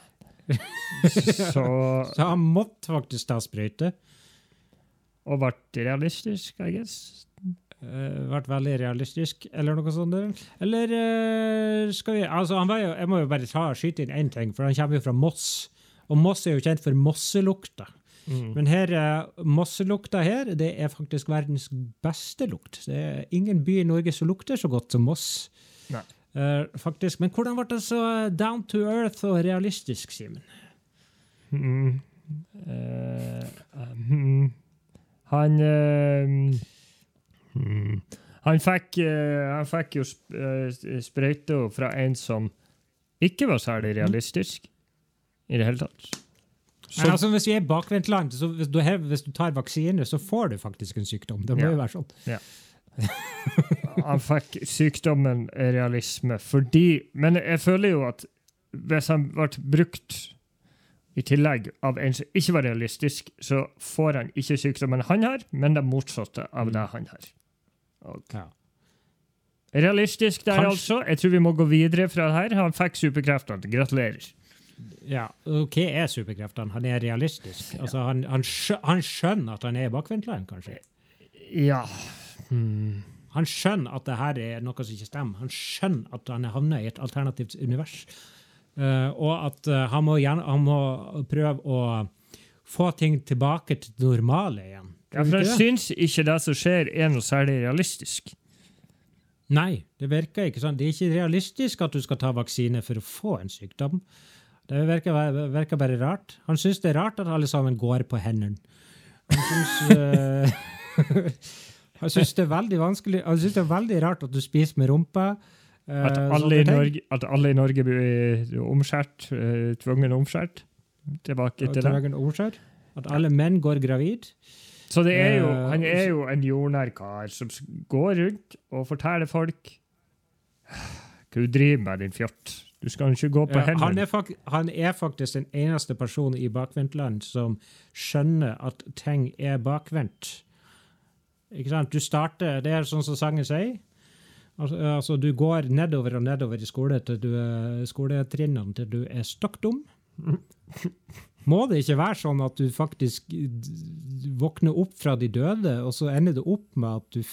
[laughs] Så Så han måtte faktisk ta sprøyte. Og ble realistisk, I guess. Uh, vært veldig realistisk, eller noe sånt. Eller uh, skal vi Altså, han var jo Jeg må jo bare ta skyte inn én ting, for han kommer jo fra Moss. Og Moss er jo kjent for mosselukta. Mm. Men her, eh, mosselukta her, det er faktisk verdens beste lukt. Det er ingen by i Norge som lukter så godt som Moss. Eh, faktisk. Men hvordan ble det så down to earth og realistisk, Simen? Mm. Uh, mm. Han uh, han, fikk, han fikk jo sp sprøyta fra en som ikke var særlig realistisk i det hele tatt. Så, altså, hvis vi er bakvendtland, så hvis du, hvis du tar vaksine, så får du faktisk en sykdom. Det må Ja. jo være sånn. han fikk sykdommen realisme fordi Men jeg føler jo at hvis han ble brukt i tillegg av en som ikke var realistisk, så får han ikke sykdommen han har, men det motsatte av det han har. Ja. Realistisk der, Kanskje- altså. Jeg tror vi må gå videre fra det her. Han fikk superkreftene. Gratulerer. Ja. Og hva er superkreftene? Han er realistisk. Altså, han, han, skjø han skjønner at han er i bakvendtland, kanskje? Ja. Hmm. Han skjønner at det her er noe som ikke stemmer. Han skjønner at han er havna i et alternativt univers. Uh, og at uh, han, må gjerne, han må prøve å få ting tilbake til det normale igjen. Ja, Tror for jeg syns ikke det som skjer, er noe særlig realistisk. Nei, det virker ikke sånn. Det er ikke realistisk at du skal ta vaksine for å få en sykdom. Det virker, virker bare rart. Han syns det er rart at alle sammen går på hendene. Han syns uh, [laughs] Han syns det er veldig vanskelig Han syns det er veldig rart at du spiser med rumpa. eh, At alle i. Norge, at alle i Norge blir omskjært, eh, tvungen omskjært. Tilbake til det. At alle menn går gravid. Så det er jo, Eh, han er jo en jordnær kar som går rundt og forteller folk [sighs] hva du driver med, din fjott. Du skal ikke gå på Eh, han, hendene. er fak han er faktisk den eneste personen i bakvendtland som skjønner at ting er bakvendt. Ikke sant? Du starter, Det er sånn som sangen sier. Altså, altså, du går nedover og nedover i skole til du er, skoletrinnene til du er stokk dum. [laughs] Må det ikke være sånn at du faktisk våkner opp fra de døde, og så ender det opp med at du,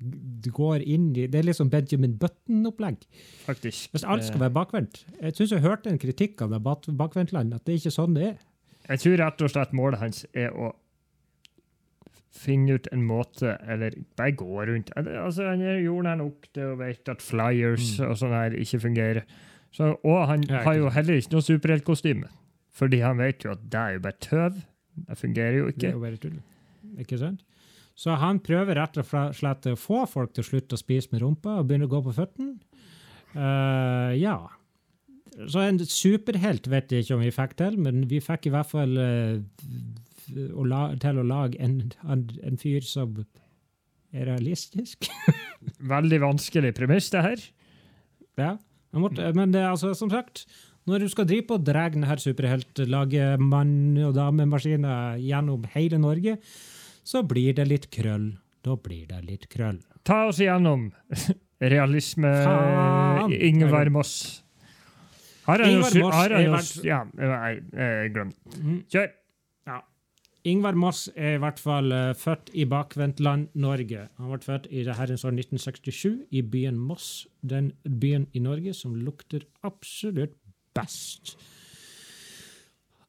du går inn i Det er liksom Benjamin Button-opplegg. faktisk. Hvis alt skal Eh, være bakvendt. Jeg syns jeg hørte en kritikk av det bak- bakvendtland, at det er ikke sånn det er. Jeg tror rett og slett målet hans er å finne ut en måte, eller bare gå rundt. Altså, han gjorde nok til å vite at flyers og sånn her ikke fungerer. Så, og han Ja, har jo heller ikke noe superheltkostyme, fordi han vet jo at det er jo bare tøv. Det fungerer jo Det ikke. er jo bare tull. Ikke sant? Så han prøver rett og slett å få folk til å slutte å spise med rumpa og begynne å gå på føttene. Uh, ja. Så en superhelt vet jeg ikke om vi fikk til, men vi fikk i hvert fall uh, å la, til å lage en, en, en fyr som er realistisk. [laughs] Veldig vanskelig premiss, det her. Ja, måtte, men det altså, som sagt, når du skal drive på og dra denne superheltlaget mann- og damemaskiner gjennom hele Norge, så blir det litt krøll. Da blir det litt krøll. Ta oss igjennom [laughs] realisme, Faen! Ingvar Moss. Har han Ingvar Moss har han vært- Ja, nei, jeg glemte. Kjør! Ingvar Moss er i hvert fall uh, født i bakvendtland Norge. Han ble født i det herrens år 1967 i byen Moss, den byen i Norge som lukter absolutt best.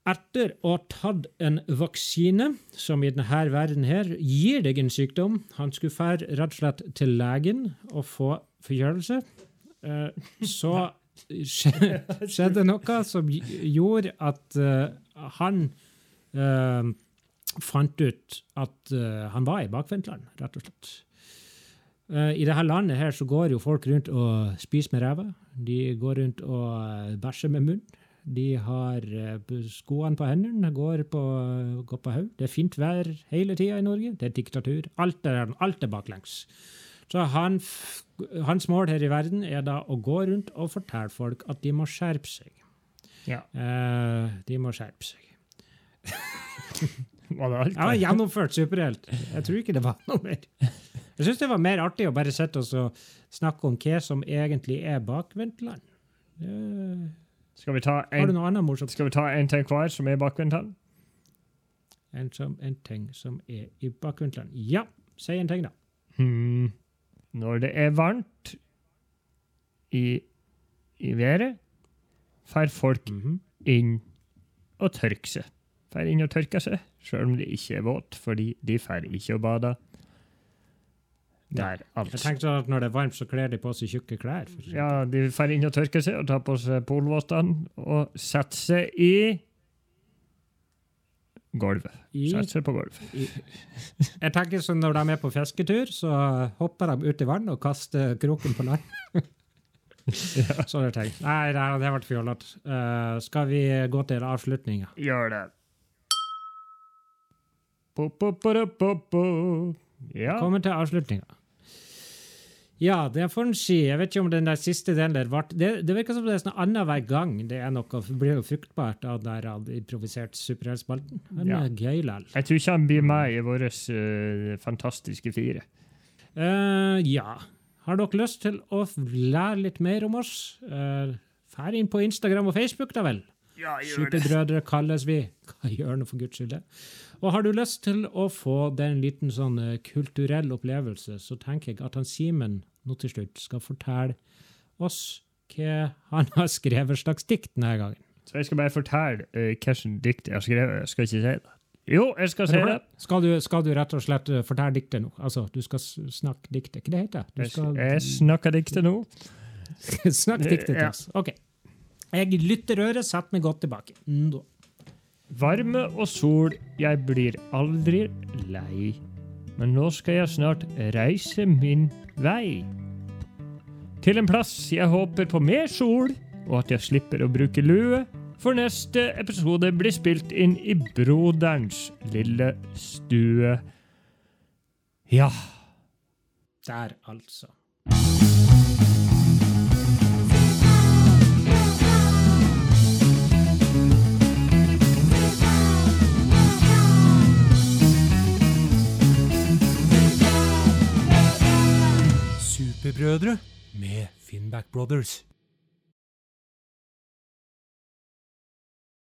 Etter å ha tatt en vaksine, som i denne verden her gir deg en sykdom Han skulle fære rett og slett til legen og få forkjølelse. Eh, Så skjedde noe som gjorde at eh, han eh, fant ut at han var i bakvendtland, rett og slett. I dette landet her så går jo folk rundt og spiser med ræva. De går rundt og bæsjer med munn. De har eh, skoene på hendene, går på, går på haug. Det er fint vær hele tida i Norge. Det er diktatur. Alt er, alt er baklengs. Så han, hans mål her i verden er da å gå rundt og fortelle folk at de må skjerpe seg. Ja. Eh, de må skjerpe seg. [laughs] Var det alt? Har gjennomført superhelt. Jeg tror ikke det var noe mer. Jeg syns det var mer artig å bare sitte og snakke om hva som egentlig er bakvendtland. Eh, Skal vi ta Har du en, noe annet morsomt? skal vi ta en til hver som er bakvendtland? En, som, en ting som er i bakvendtland. Ja, si en ting, da. Hmm. Når det er varmt i, i været, får folk inn og tørke seg. Får inn og tørke seg, selv om det ikke er våt, fordi de får ikke å bade. Der, Jeg altså. tenkte sånn at når det er varmt, så kler de på seg tjukke klær. Ja, de får inn og tørke seg og tar på seg polvottene og setter seg i gulvet. Setter seg på gulvet. Jeg tenker sånn Når de er på fisketur, så hopper de ut i vann og kaster kroken på land. [laughs] Sånne ting. Nei, det har vært fjollete. Uh, skal vi gå til avslutninga? Gjør det. Po, po, po, po, bo. Ja. Kommer til avslutninga. Ja, det får en si. Jeg vet ikke om den der siste delen der ble Det, det virker som det er sånn annenhver gang det er noe, blir noe fruktbart av den der improvisert superheltspalten. Men Ja. ja. gøy likevel. Jeg tror ikke han blir med i våre fantastiske fire. Uh, ja. Har dere lyst til å lære litt mer om oss? Uh, Fær inn på Instagram og Facebook, da vel. Ja, Superbrødre kalles vi. [laughs] Hva gjør nå for guds skyld det? Og har du lyst til å få den liten sånn kulturell opplevelse, så tenker jeg at han Simen nå til slutt skal fortelle oss hva han har skrevet slags dikt denne gangen. Så jeg skal bare fortelle uh, hvilket dikt jeg har skrevet. Jeg skal ikke si det. Jo, jeg skal si det. Skal du, skal du rett og slett eh, fortelle diktet nå? Altså, du skal snakke diktet. Hva det heter det? Jeg, jeg snakker diktet nå. [laughs] Snakk diktet til oss. OK. Jeg lytter øret, setter meg godt tilbake. Nå. Varme og sol, jeg blir aldri lei. Men nå skal jeg snart reise min vei. Til en plass jeg håper på mer sol, og at jeg slipper å bruke lue. For neste episode blir spilt inn i broderens lille stue. Ja. Der, altså. Superbrødre med Finnback Brothers.